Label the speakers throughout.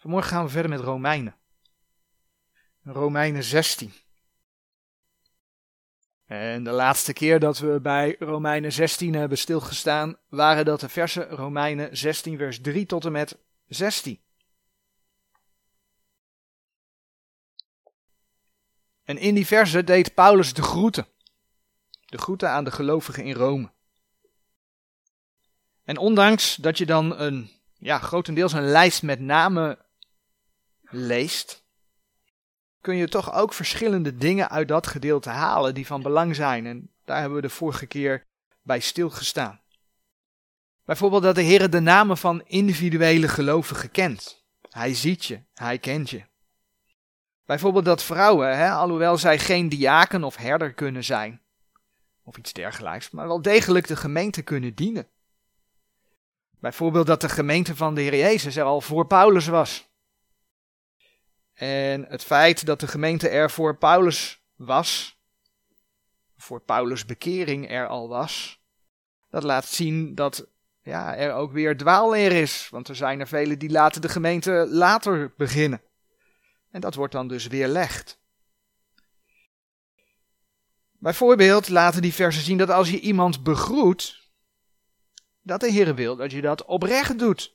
Speaker 1: Vanmorgen gaan we verder met Romeinen. Romeinen 16. En de laatste keer dat we bij Romeinen 16 hebben stilgestaan, waren dat de versen Romeinen 16 vers 3 tot en met 16. En in die versen deed Paulus de groeten. De groeten aan de gelovigen in Rome. En ondanks dat je dan een, ja, grotendeels een lijst met namen leest, kun je toch ook verschillende dingen uit dat gedeelte halen die van belang zijn. En daar hebben we de vorige keer bij stilgestaan. Bijvoorbeeld dat de Heer de namen van individuele gelovigen kent. Hij ziet je, hij kent je. Bijvoorbeeld dat vrouwen, hè, alhoewel zij geen diaken of herder kunnen zijn, of iets dergelijks, maar wel degelijk de gemeente kunnen dienen. Bijvoorbeeld dat de gemeente van de Heer Jezus er al voor Paulus was. En het feit dat de gemeente er voor Paulus was, voor Paulus' bekering er al was, dat laat zien dat ja, er ook weer dwaalleer is. Want er zijn er velen die laten de gemeente later beginnen. En dat wordt dan dus weerlegd. Bijvoorbeeld laten die versen zien dat als je iemand begroet, dat de Heer wil dat je dat oprecht doet.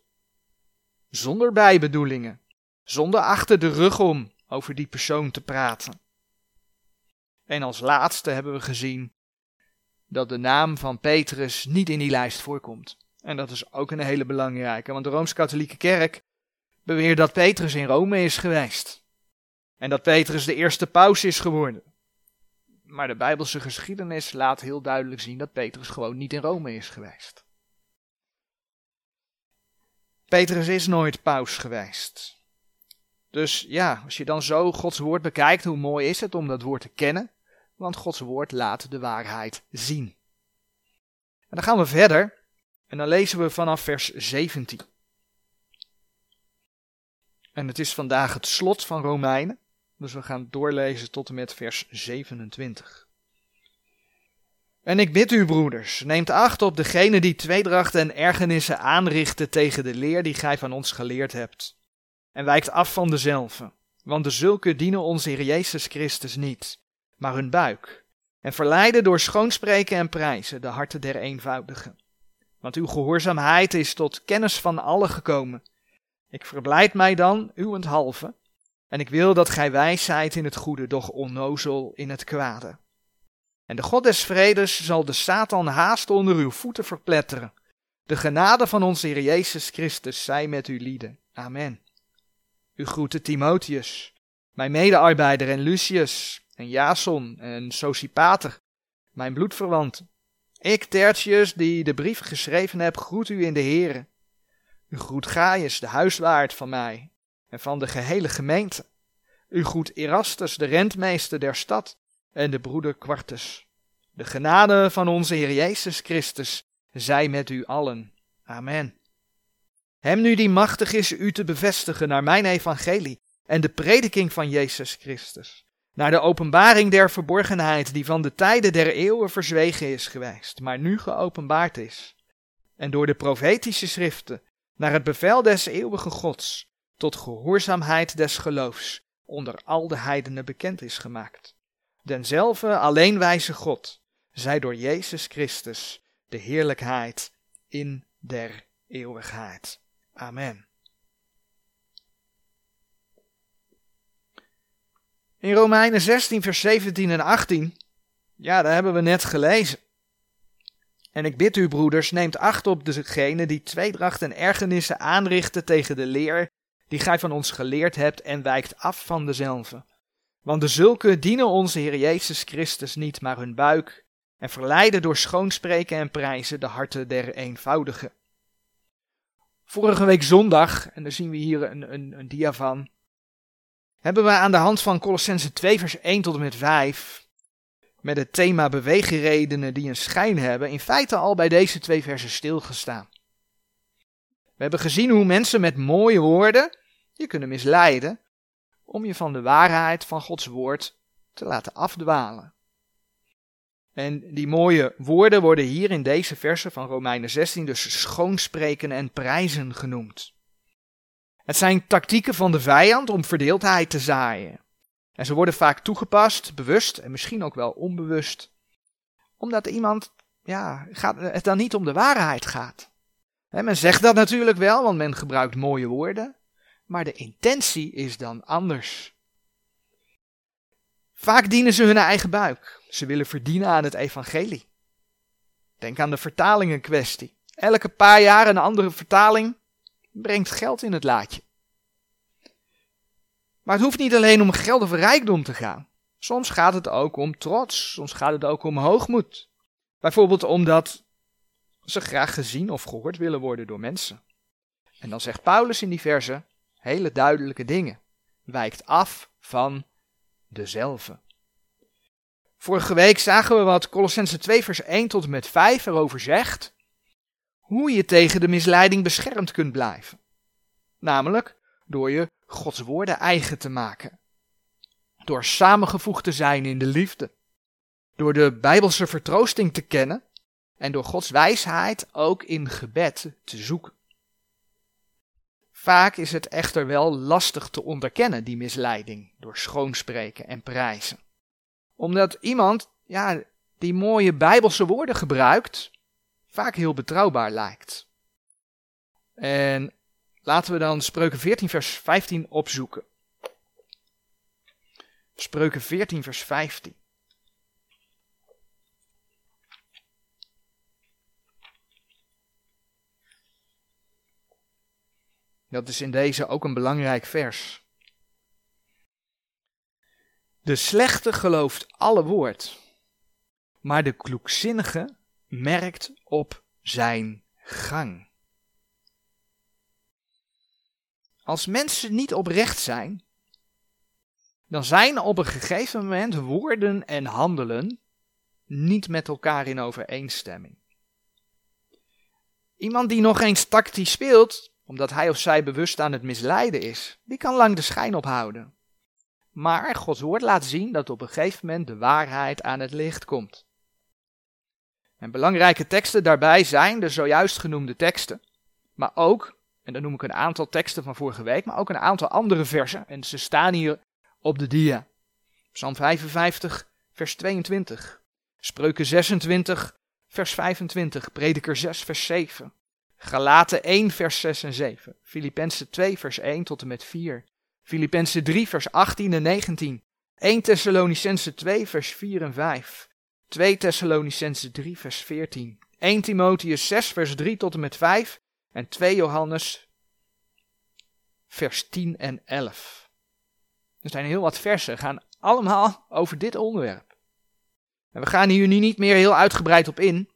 Speaker 1: Zonder bijbedoelingen. Zonder achter de rug om over die persoon te praten. En als laatste hebben we gezien dat de naam van Petrus niet in die lijst voorkomt. En dat is ook een hele belangrijke, want de Rooms-Katholieke Kerk beweert dat Petrus in Rome is geweest. En dat Petrus de eerste paus is geworden. Maar de Bijbelse geschiedenis laat heel duidelijk zien dat Petrus gewoon niet in Rome is geweest. Petrus is nooit paus geweest. Dus ja, als je dan zo Gods woord bekijkt, hoe mooi is het om dat woord te kennen? Want Gods woord laat de waarheid zien. En dan gaan we verder en dan lezen we vanaf vers 17. En het is vandaag het slot van Romeinen, dus we gaan doorlezen tot en met vers 27. En ik bid u, broeders, neemt acht op degene die tweedrachten en ergernissen aanrichten tegen de leer die gij van ons geleerd hebt en wijkt af van dezelfde. Want de zulke dienen onze Heer Jezus Christus niet, maar hun buik, en verleiden door schoonspreken en prijzen de harten der eenvoudigen. Want uw gehoorzaamheid is tot kennis van allen gekomen. Ik verblijd mij dan, uwenthalve, en ik wil dat gij wijs zijt in het goede, doch onnozel in het kwade. En de God des vredes zal de Satan haast onder uw voeten verpletteren. De genade van onze Heer Jezus Christus zij met u lieden. Amen. U groeten Timotheus, mijn medearbeider en Lucius en Jason en Sosipater, mijn bloedverwant. Ik, Tertius, die de brief geschreven heb, groet u in de Heere. U groet Gaius, de huiswaard van mij en van de gehele gemeente. U groet Erastus, de rentmeester der stad, en de broeder Quartus. De genade van onze Heer Jezus Christus zij met u allen. Amen. Hem nu die machtig is u te bevestigen naar mijn evangelie en de prediking van Jezus Christus. Naar de openbaring der verborgenheid die van de tijden der eeuwen verzwegen is geweest, maar nu geopenbaard is. En door de profetische schriften naar het bevel des eeuwige Gods tot gehoorzaamheid des geloofs onder al de heidenen bekend is gemaakt. Denzelfde alleenwijze God, zij door Jezus Christus de heerlijkheid in der eeuwigheid. Amen. In Romeinen 16, vers 17 en 18, ja, daar hebben we net gelezen. En ik bid u, broeders, neemt acht op degene die tweedracht en ergernissen aanrichten tegen de leer die gij van ons geleerd hebt en wijkt af van dezelfde. Want de zulke dienen onze Heer Jezus Christus niet, maar hun buik, en verleiden door schoonspreken en prijzen de harten der eenvoudigen. Vorige week zondag, en daar zien we hier een, een, een dia van, hebben we aan de hand van Colossense 2 vers 1 tot en met 5, met het thema beweegredenen die een schijn hebben, in feite al bij deze twee versen stilgestaan. We hebben gezien hoe mensen met mooie woorden je kunnen misleiden om je van de waarheid van Gods woord te laten afdwalen. En die mooie woorden worden hier in deze versen van Romeinen 16 dus schoonspreken en prijzen genoemd. Het zijn tactieken van de vijand om verdeeldheid te zaaien. En ze worden vaak toegepast, bewust en misschien ook wel onbewust, omdat iemand, ja, gaat, het dan niet om de waarheid gaat. men zegt dat natuurlijk wel, want men gebruikt mooie woorden, maar de intentie is dan anders. Vaak dienen ze hun eigen buik. Ze willen verdienen aan het evangelie. Denk aan de vertalingen kwestie. Elke paar jaar een andere vertaling brengt geld in het laadje. Maar het hoeft niet alleen om geld of rijkdom te gaan. Soms gaat het ook om trots, soms gaat het ook om hoogmoed. Bijvoorbeeld omdat ze graag gezien of gehoord willen worden door mensen. En dan zegt Paulus in die verse hele duidelijke dingen. Wijkt af van dezelfde. Vorige week zagen we wat Colossense 2 vers 1 tot en met 5 erover zegt. Hoe je tegen de misleiding beschermd kunt blijven. Namelijk door je Gods woorden eigen te maken. Door samengevoegd te zijn in de liefde. Door de Bijbelse vertroosting te kennen en door Gods wijsheid ook in gebed te zoeken. Vaak is het echter wel lastig te onderkennen, die misleiding, door schoonspreken en prijzen. Omdat iemand, ja, die mooie Bijbelse woorden gebruikt, vaak heel betrouwbaar lijkt. En laten we dan Spreuken 14, vers 15 opzoeken. Spreuken 14, vers 15. Dat is in deze ook een belangrijk vers. De slechte gelooft alle woord, maar de kloekzinnige merkt op zijn gang. Als mensen niet oprecht zijn, dan zijn op een gegeven moment woorden en handelen niet met elkaar in overeenstemming. Iemand die nog eens tactisch speelt, omdat hij of zij bewust aan het misleiden is, die kan lang de schijn ophouden. Maar Gods woord laat zien dat op een gegeven moment de waarheid aan het licht komt. En belangrijke teksten daarbij zijn de zojuist genoemde teksten, maar ook, en dan noem ik een aantal teksten van vorige week, maar ook een aantal andere versen, en ze staan hier op de dia. Psalm 55, vers 22, Spreuken 26, vers 25, Prediker 6, vers 7, Galaten 1, vers 6 en 7. Filippenzen 2, vers 1 tot en met 4. Filippenzen 3, vers 18 en 19. 1 Thessalonicense 2, vers 4 en 5. 2 Thessalonicense 3, vers 14. 1 Timotheus 6, vers 3 tot en met 5. En 2 Johannes, vers 10 en 11. Er zijn heel wat versen, gaan allemaal over dit onderwerp. En we gaan hier nu niet meer heel uitgebreid op in,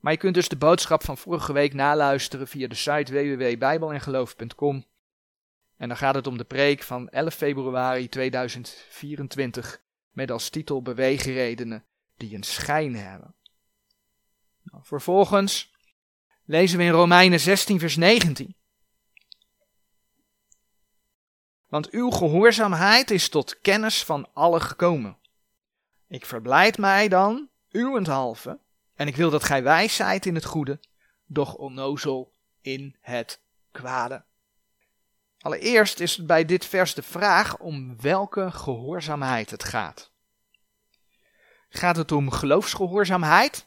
Speaker 1: maar je kunt dus de boodschap van vorige week naluisteren via de site www.bijbelengeloof.com. En dan gaat het om de preek van 11 februari 2024 met als titel Beweegredenen die een schijn hebben. Nou, vervolgens lezen we in Romeinen 16 vers 19. Want uw gehoorzaamheid is tot kennis van alle gekomen. Ik verblijd mij dan, uwenthalve, en ik wil dat gij wijs zijt in het goede, doch onnozel in het kwade. Allereerst is het bij dit vers de vraag om welke gehoorzaamheid het gaat. Gaat het om geloofsgehoorzaamheid?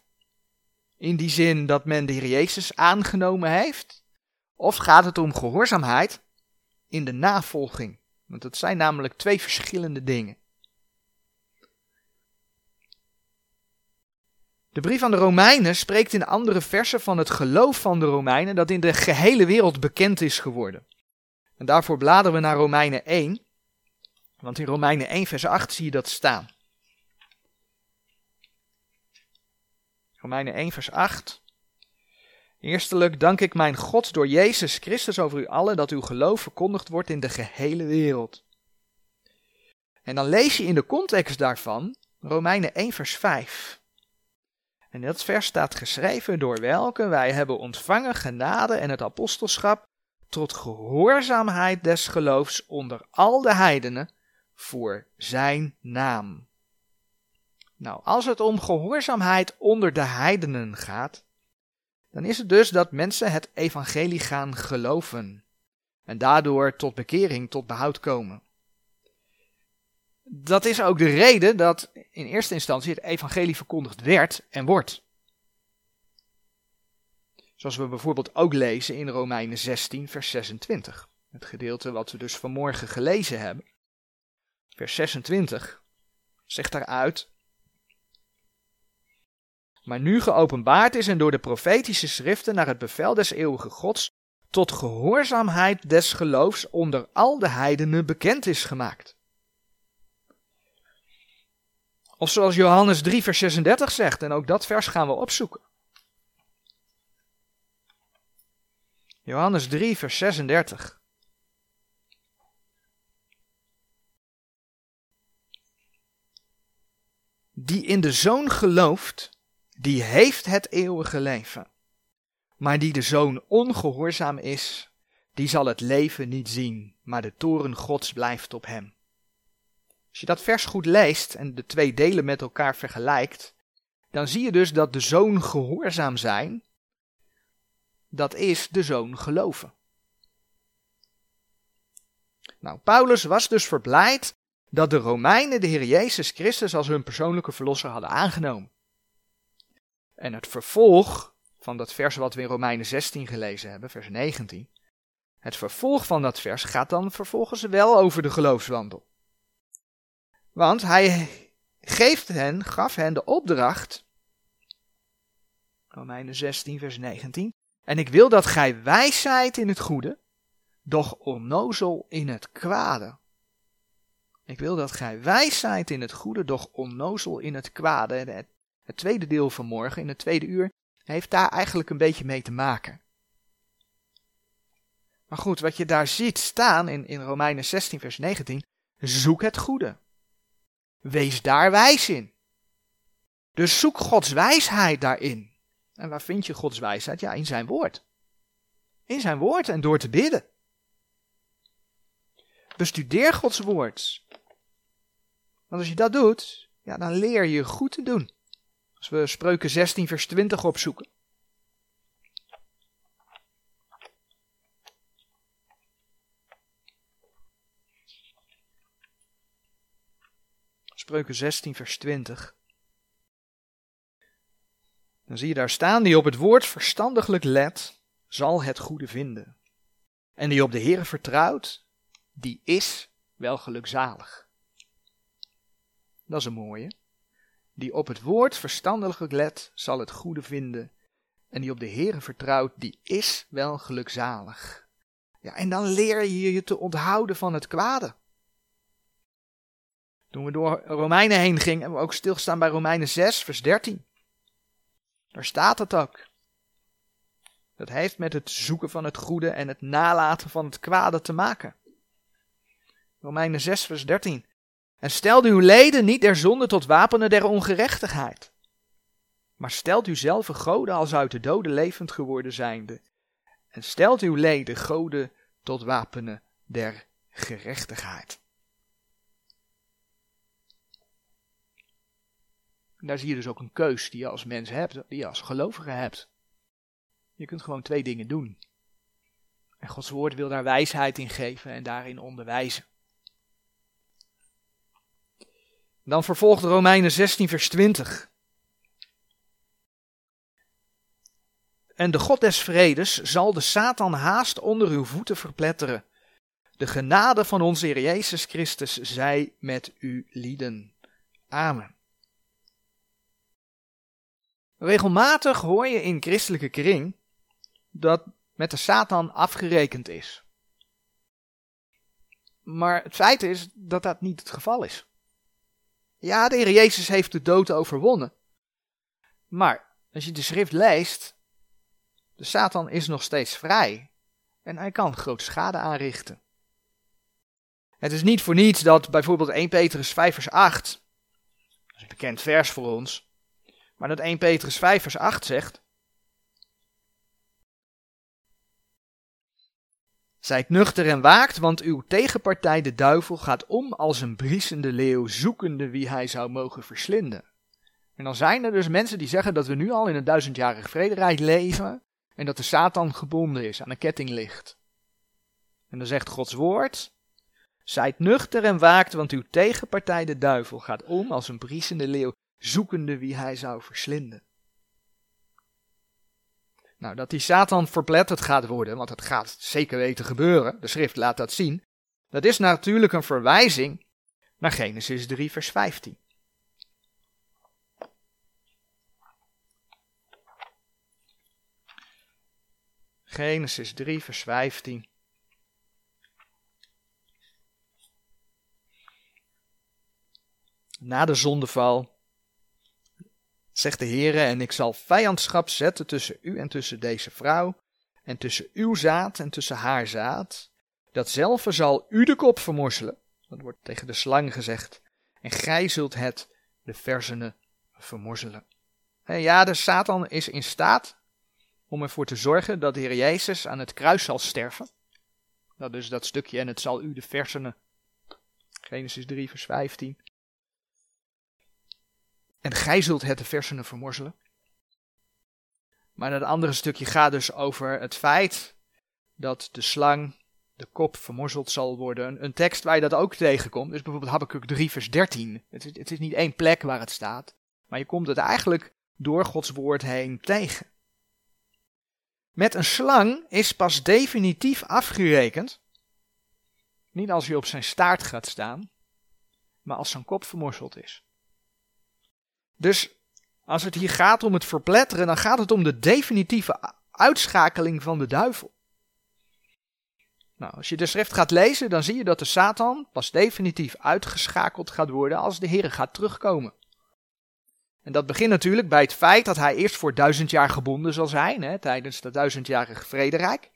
Speaker 1: In die zin dat men de Heer Jezus aangenomen heeft? Of gaat het om gehoorzaamheid in de navolging? Want dat zijn namelijk twee verschillende dingen. De brief aan de Romeinen spreekt in andere versen van het geloof van de Romeinen dat in de gehele wereld bekend is geworden. En daarvoor bladeren we naar Romeinen 1, want in Romeinen 1 vers 8 zie je dat staan. Romeinen 1 vers 8. Eerstelijk dank ik mijn God door Jezus Christus over u allen dat uw geloof verkondigd wordt in de gehele wereld. En dan lees je in de context daarvan Romeinen 1 vers 5. En dat vers staat geschreven door welke wij hebben ontvangen genade en het apostelschap tot gehoorzaamheid des geloofs onder al de heidenen voor zijn naam. Nou, als het om gehoorzaamheid onder de heidenen gaat, dan is het dus dat mensen het evangelie gaan geloven. En daardoor tot bekering, tot behoud komen. Dat is ook de reden dat in eerste instantie het evangelie verkondigd werd en wordt. Zoals we bijvoorbeeld ook lezen in Romeinen 16, vers 26. Het gedeelte wat we dus vanmorgen gelezen hebben. Vers 26 zegt daaruit. Maar nu geopenbaard is en door de profetische schriften naar het bevel des eeuwige Gods tot gehoorzaamheid des geloofs onder al de heidenen bekend is gemaakt. Of zoals Johannes 3, vers 36 zegt, en ook dat vers gaan we opzoeken. Johannes 3, vers 36. Die in de zoon gelooft, die heeft het eeuwige leven. Maar die de zoon ongehoorzaam is, die zal het leven niet zien, maar de toren Gods blijft op hem. Als je dat vers goed leest en de twee delen met elkaar vergelijkt, dan zie je dus dat de zoon gehoorzaam zijn dat is de zoon geloven. Nou, Paulus was dus verblijd dat de Romeinen de Heer Jezus Christus als hun persoonlijke verlosser hadden aangenomen. En het vervolg van dat vers wat we in Romeinen 16 gelezen hebben, vers 19, het vervolg van dat vers gaat dan vervolgens wel over de geloofswandel. Want hij geeft hen, gaf hen de opdracht, Romeinen 16, vers 19, en ik wil dat gij wijs zijt in het goede, doch onnozel in het kwade. Ik wil dat gij wijs zijt in het goede, doch onnozel in het kwade. Het, het tweede deel van morgen, in het tweede uur, heeft daar eigenlijk een beetje mee te maken. Maar goed, wat je daar ziet staan in, in Romeinen 16, vers 19, zoek het goede. Wees daar wijs in. Dus zoek Gods wijsheid daarin. En waar vind je Gods wijsheid? Ja, in zijn woord. In zijn woord en door te bidden. Bestudeer Gods woord. Want als je dat doet, ja, dan leer je goed te doen. Als we Spreuken 16, vers 20 opzoeken. Spreuken 16, vers 20. Dan zie je daar staan, die op het woord verstandiglijk let, zal het goede vinden. En die op de Heer vertrouwt, die is wel gelukzalig. Dat is een mooie. Die op het woord verstandelijk let, zal het goede vinden. En die op de Heer vertrouwt, die is wel gelukzalig. Ja, en dan leer je je te onthouden van het kwade. Toen we door Romeinen heen gingen, hebben we ook stilgestaan bij Romeinen 6, vers 13. Daar staat het ook. Dat heeft met het zoeken van het goede en het nalaten van het kwade te maken. Romeinen 6, vers 13. En stelt uw leden niet der zonde tot wapenen der ongerechtigheid. Maar stelt u zelf goden als uit de doden levend geworden zijnde. En stelt uw leden goden tot wapenen der gerechtigheid. En daar zie je dus ook een keus die je als mens hebt, die je als gelovige hebt. Je kunt gewoon twee dingen doen. En Gods woord wil daar wijsheid in geven en daarin onderwijzen. Dan vervolgt Romeinen 16, vers 20. En de God des vredes zal de Satan haast onder uw voeten verpletteren. De genade van onze Heer Jezus Christus zij met u lieden. Amen. Regelmatig hoor je in christelijke kring dat met de Satan afgerekend is. Maar het feit is dat dat niet het geval is. Ja, de Heer Jezus heeft de dood overwonnen. Maar als je de schrift leest, de Satan is nog steeds vrij en hij kan grote schade aanrichten. Het is niet voor niets dat bijvoorbeeld 1 Petrus 5 vers 8, dat is een bekend vers voor ons, maar dat 1 Petrus 5 vers 8 zegt. Zijt nuchter en waakt, want uw tegenpartij de duivel gaat om als een briesende leeuw, zoekende wie hij zou mogen verslinden. En dan zijn er dus mensen die zeggen dat we nu al in een duizendjarig vrederijk leven en dat de Satan gebonden is, aan een ketting ligt. En dan zegt Gods woord, Zijt nuchter en waakt, want uw tegenpartij de duivel gaat om als een briesende leeuw, zoekende wie hij zou verslinden. Nou, dat die Satan verpletterd gaat worden, want het gaat zeker weten gebeuren, de schrift laat dat zien, dat is natuurlijk een verwijzing naar Genesis 3, vers 15. Genesis 3, vers 15. Na de zondeval zegt de Heere, en ik zal vijandschap zetten tussen u en tussen deze vrouw, en tussen uw zaad en tussen haar zaad. Datzelfde zal u de kop vermorzelen, dat wordt tegen de slang gezegd, en gij zult het, de verzenen, vermorzelen. En ja, de Satan is in staat om ervoor te zorgen dat de Heer Jezus aan het kruis zal sterven. Dat is dat stukje, en het zal u de versenen. Genesis 3, vers 15. En gij zult het de versenen vermorzelen. Maar het andere stukje gaat dus over het feit dat de slang de kop vermorzeld zal worden. Een, tekst waar je dat ook tegenkomt, is bijvoorbeeld Habakkuk 3 vers 13. Het is, het is niet één plek waar het staat, maar je komt het eigenlijk door Gods woord heen tegen. Met een slang is pas definitief afgerekend, niet als hij op zijn staart gaat staan, maar als zijn kop vermorzeld is. Dus als het hier gaat om het verpletteren, dan gaat het om de definitieve uitschakeling van de duivel. Nou, als je de schrift gaat lezen, dan zie je dat de Satan pas definitief uitgeschakeld gaat worden als de Heer gaat terugkomen. En dat begint natuurlijk bij het feit dat hij eerst voor duizend jaar gebonden zal zijn, hè, tijdens dat duizendjarige vrederijk.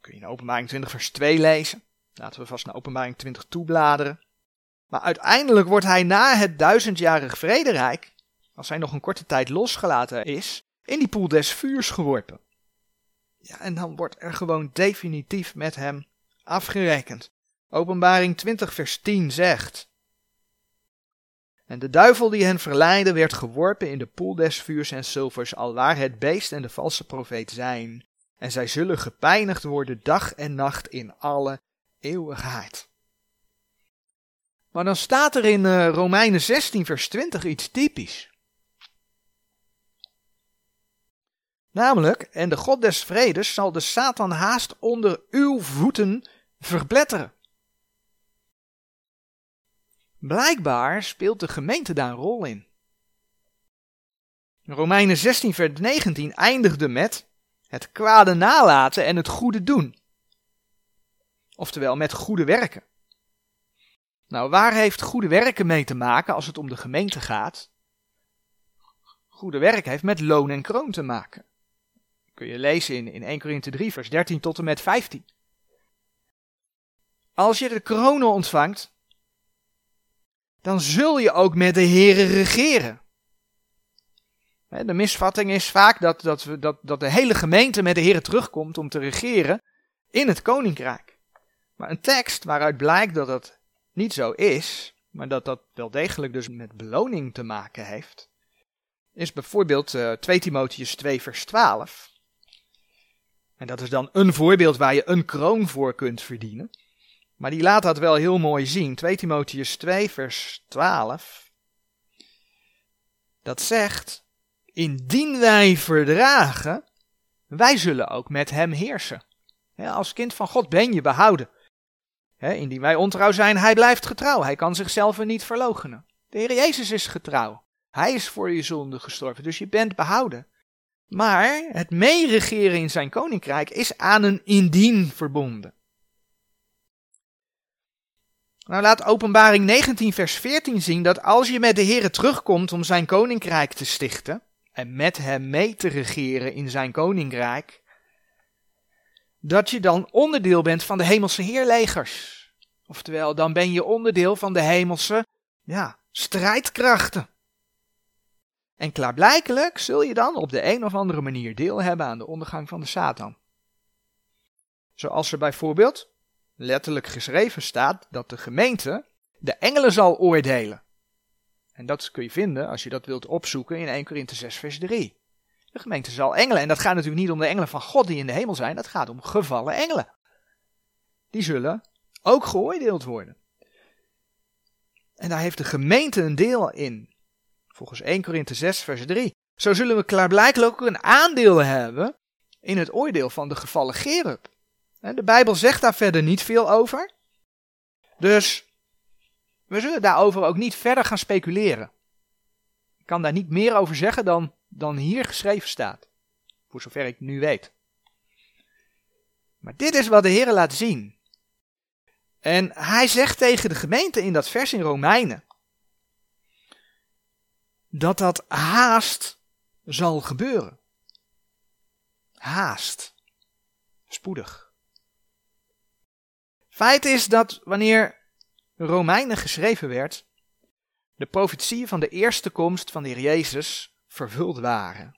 Speaker 1: Kun je in openbaring 20 vers 2 lezen. Laten we vast naar openbaring 20 toebladeren. Maar uiteindelijk wordt hij na het duizendjarig vrederijk, als hij nog een korte tijd losgelaten is, in die poel des vuurs geworpen. Ja, en dan wordt er gewoon definitief met hem afgerekend. Openbaring 20 vers 10 zegt. En de duivel die hen verleidde werd geworpen in de poel des vuurs en zilvers, alwaar het beest en de valse profeet zijn. En zij zullen gepijnigd worden dag en nacht in alle eeuwigheid. Maar dan staat er in uh, Romeinen 16, vers 20 iets typisch. Namelijk, en de God des vredes zal de Satan haast onder uw voeten verpletteren. Blijkbaar speelt de gemeente daar een rol in. Romeinen 16, vers 19 eindigde met het kwade nalaten en het goede doen. Oftewel met goede werken. Nou, waar heeft goede werken mee te maken als het om de gemeente gaat? Goede werk heeft met loon en kroon te maken. Kun je lezen in, in 1 Korinthe 3, vers 13 tot en met 15. Als je de kronen ontvangt, dan zul je ook met de Here regeren. De misvatting is vaak dat, dat, we, dat, dat de hele gemeente met de Here terugkomt om te regeren in het koninkrijk. Maar een tekst waaruit blijkt dat het niet zo is, maar dat dat wel degelijk dus met beloning te maken heeft, is bijvoorbeeld uh, 2 Timotheus 2 vers 12. En dat is dan een voorbeeld waar je een kroon voor kunt verdienen. Maar die laat dat wel heel mooi zien. 2 Timotheus 2 vers 12. Dat zegt, indien wij verdragen, wij zullen ook met hem heersen. als kind van God ben je behouden indien wij ontrouw zijn, hij blijft getrouw. Hij kan zichzelf niet verloochenen. De Heer Jezus is getrouw. Hij is voor je zonde gestorven, dus je bent behouden. Maar het meeregeren in zijn koninkrijk is aan een indien verbonden. Nou laat openbaring 19 vers 14 zien dat als je met de Heer terugkomt om zijn koninkrijk te stichten en met hem mee te regeren in zijn koninkrijk, dat je dan onderdeel bent van de hemelse heerlegers. Oftewel, dan ben je onderdeel van de hemelse ja, strijdkrachten. En klaarblijkelijk zul je dan op de een of andere manier deel hebben aan de ondergang van de Satan. Zoals er bijvoorbeeld letterlijk geschreven staat dat de gemeente de engelen zal oordelen. En dat kun je vinden als je dat wilt opzoeken in 1 Korinthe 6 vers 3. De gemeente zal engelen. En dat gaat natuurlijk niet om de engelen van God die in de hemel zijn. Dat gaat om gevallen engelen. Die zullen ook geoordeeld worden. En daar heeft de gemeente een deel in. Volgens 1 Korinthe 6 vers 3. Zo zullen we klaarblijkelijk ook een aandeel hebben in het oordeel van de gevallen Gerub. De Bijbel zegt daar verder niet veel over. Dus we zullen daarover ook niet verder gaan speculeren. Ik kan daar niet meer over zeggen dan, dan hier geschreven staat. Voor zover ik nu weet. Maar dit is wat de Heer laat zien. En hij zegt tegen de gemeente in dat vers in Romeinen. Dat dat haast zal gebeuren. Haast. Spoedig. Feit is dat wanneer Romeinen geschreven werd, de profetieën van de eerste komst van de Heer Jezus vervuld waren.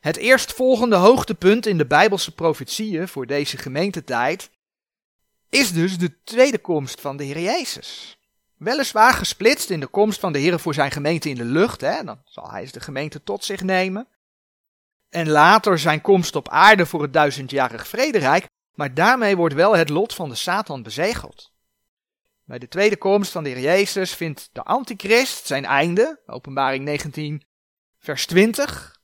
Speaker 1: Het eerstvolgende hoogtepunt in de Bijbelse profetieën voor deze gemeentetijd is dus de tweede komst van de Heer Jezus. Weliswaar gesplitst in de komst van de Heer voor zijn gemeente in de lucht, hè, dan zal hij de gemeente tot zich nemen. En later zijn komst op aarde voor het duizendjarig vrederijk, maar daarmee wordt wel het lot van de Satan bezegeld. Bij de tweede komst van de Heer Jezus vindt de antichrist zijn einde, openbaring 19 vers 20.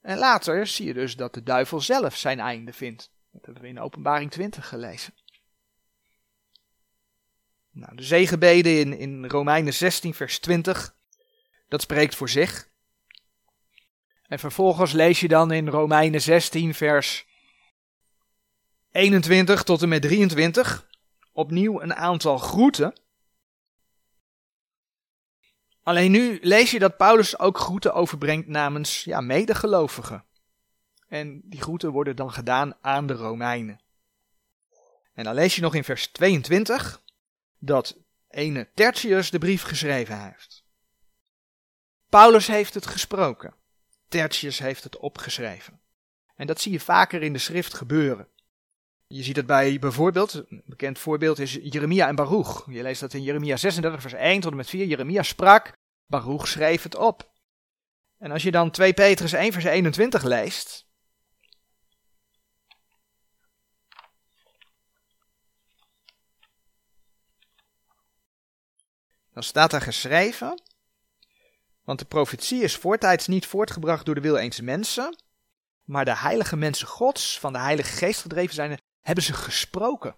Speaker 1: En later zie je dus dat de duivel zelf zijn einde vindt. Dat hebben we in openbaring 20 gelezen. Nou, de zegenbeden in, in Romeinen 16 vers 20, dat spreekt voor zich. En vervolgens lees je dan in Romeinen 16 vers 21 tot en met 23 opnieuw een aantal groeten. Alleen nu lees je dat Paulus ook groeten overbrengt namens ja, medegelovigen. En die groeten worden dan gedaan aan de Romeinen. En dan lees je nog in vers 22 dat ene Tertius de brief geschreven heeft. Paulus heeft het gesproken. Tertius heeft het opgeschreven. En dat zie je vaker in de schrift gebeuren. Je ziet het bij bijvoorbeeld, een bekend voorbeeld is Jeremia en Baruch. Je leest dat in Jeremia 36 vers 1 tot en met 4. Jeremia sprak, Baruch schreef het op. En als je dan 2 Petrus 1 vers 21 leest, dan staat daar geschreven, want de profetie is voortijds niet voortgebracht door de wil eens mensen, maar de heilige mensen gods, van de heilige geest gedreven zijn, hebben ze gesproken.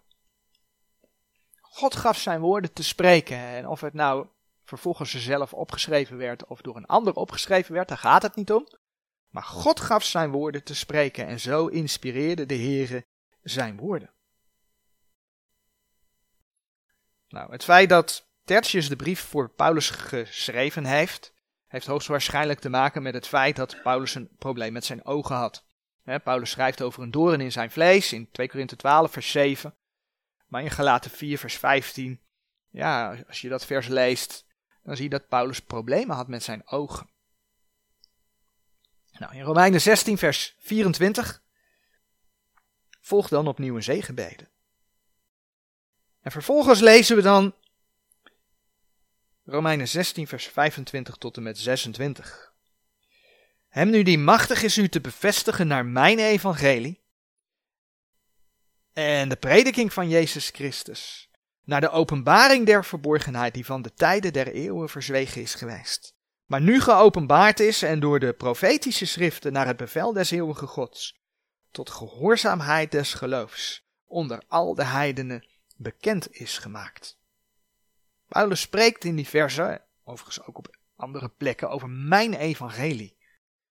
Speaker 1: God gaf zijn woorden te spreken. En of het nou vervolgens zelf opgeschreven werd of door een ander opgeschreven werd, daar gaat het niet om. Maar God gaf zijn woorden te spreken en zo inspireerde de Heere zijn woorden. Nou, het feit dat Tertius de brief voor Paulus geschreven heeft, heeft hoogstwaarschijnlijk te maken met het feit dat Paulus een probleem met zijn ogen had. Paulus schrijft over een doorn in zijn vlees in 2 Korinthe 12 vers 7. Maar in Galaten 4 vers 15, ja, als je dat vers leest, dan zie je dat Paulus problemen had met zijn ogen. Nou, in Romeinen 16 vers 24 volgt dan opnieuw een zegenbede. En vervolgens lezen we dan Romeinen 16 vers 25 tot en met 26. Hem nu die machtig is u te bevestigen naar mijn evangelie en de prediking van Jezus Christus, naar de openbaring der verborgenheid die van de tijden der eeuwen verzwegen is geweest, maar nu geopenbaard is en door de profetische schriften naar het bevel des eeuwige Gods, tot gehoorzaamheid des geloofs, onder al de heidenen bekend is gemaakt. Paulus spreekt in die versen, overigens ook op andere plekken, over mijn evangelie.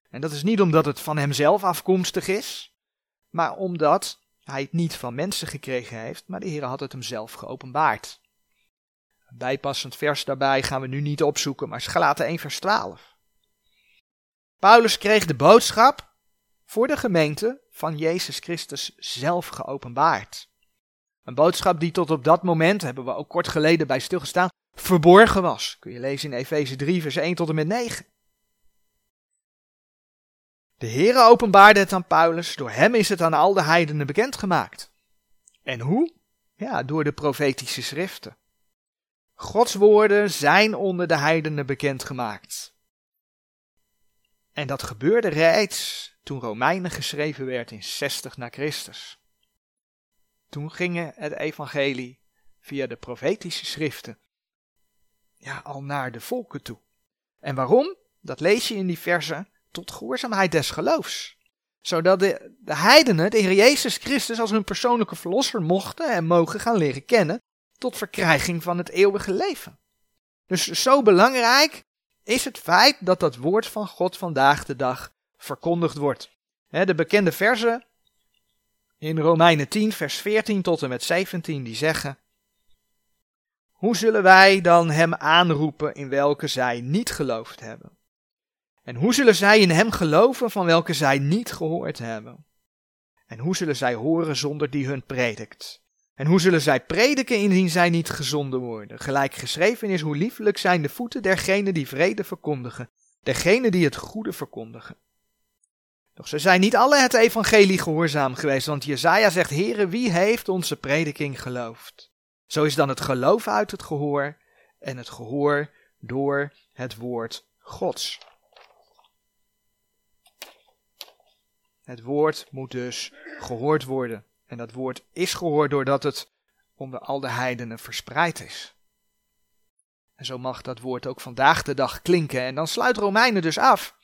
Speaker 1: En dat is niet omdat het van hemzelf afkomstig is, maar omdat hij het niet van mensen gekregen heeft, maar de Heer had het hem zelf geopenbaard. Een bijpassend vers daarbij gaan we nu niet opzoeken, maar Galaten 1 vers 12. Paulus kreeg de boodschap voor de gemeente van Jezus Christus zelf geopenbaard. Een boodschap die tot op dat moment, hebben we ook kort geleden bij stilgestaan, verborgen was. Kun je lezen in Efeze 3 vers 1 tot en met 9. De Heere openbaarde het aan Paulus, door hem is het aan al de heidenen bekendgemaakt. En hoe? Ja, door de profetische schriften. Gods woorden zijn onder de heidenen bekendgemaakt. En dat gebeurde reeds toen Romeinen geschreven werd in 60 na Christus. Toen ging het evangelie via de profetische schriften ja, al naar de volken toe. En waarom? Dat lees je in die versen tot gehoorzaamheid des geloofs. Zodat de, de heidenen de Heer Jezus Christus als hun persoonlijke verlosser mochten en mogen gaan leren kennen tot verkrijging van het eeuwige leven. Dus zo belangrijk is het feit dat dat woord van God vandaag de dag verkondigd wordt. de bekende versen in Romeinen 10, vers 14 tot en met 17, die zeggen: Hoe zullen wij dan hem aanroepen in welke zij niet geloofd hebben? En hoe zullen zij in hem geloven van welke zij niet gehoord hebben? En hoe zullen zij horen zonder die hun predikt? En hoe zullen zij prediken indien zij niet gezonden worden? Gelijk geschreven is hoe liefelijk zijn de voeten dergenen die vrede verkondigen, dergenen die het goede verkondigen. Doch ze zijn niet alle het evangelie gehoorzaam geweest, want Jezaja zegt, Heere, wie heeft onze prediking geloofd? Zo is dan het geloof uit het gehoor en het gehoor door het woord Gods. Het woord moet dus gehoord worden. En dat woord is gehoord doordat het onder al de heidenen verspreid is. En zo mag dat woord ook vandaag de dag klinken. En dan sluit Romeinen dus af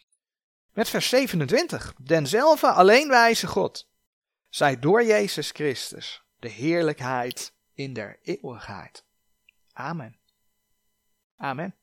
Speaker 1: met vers 27. Denzelfde alleen wijze God, zij door Jezus Christus de heerlijkheid in der eeuwigheid. Amen. Amen.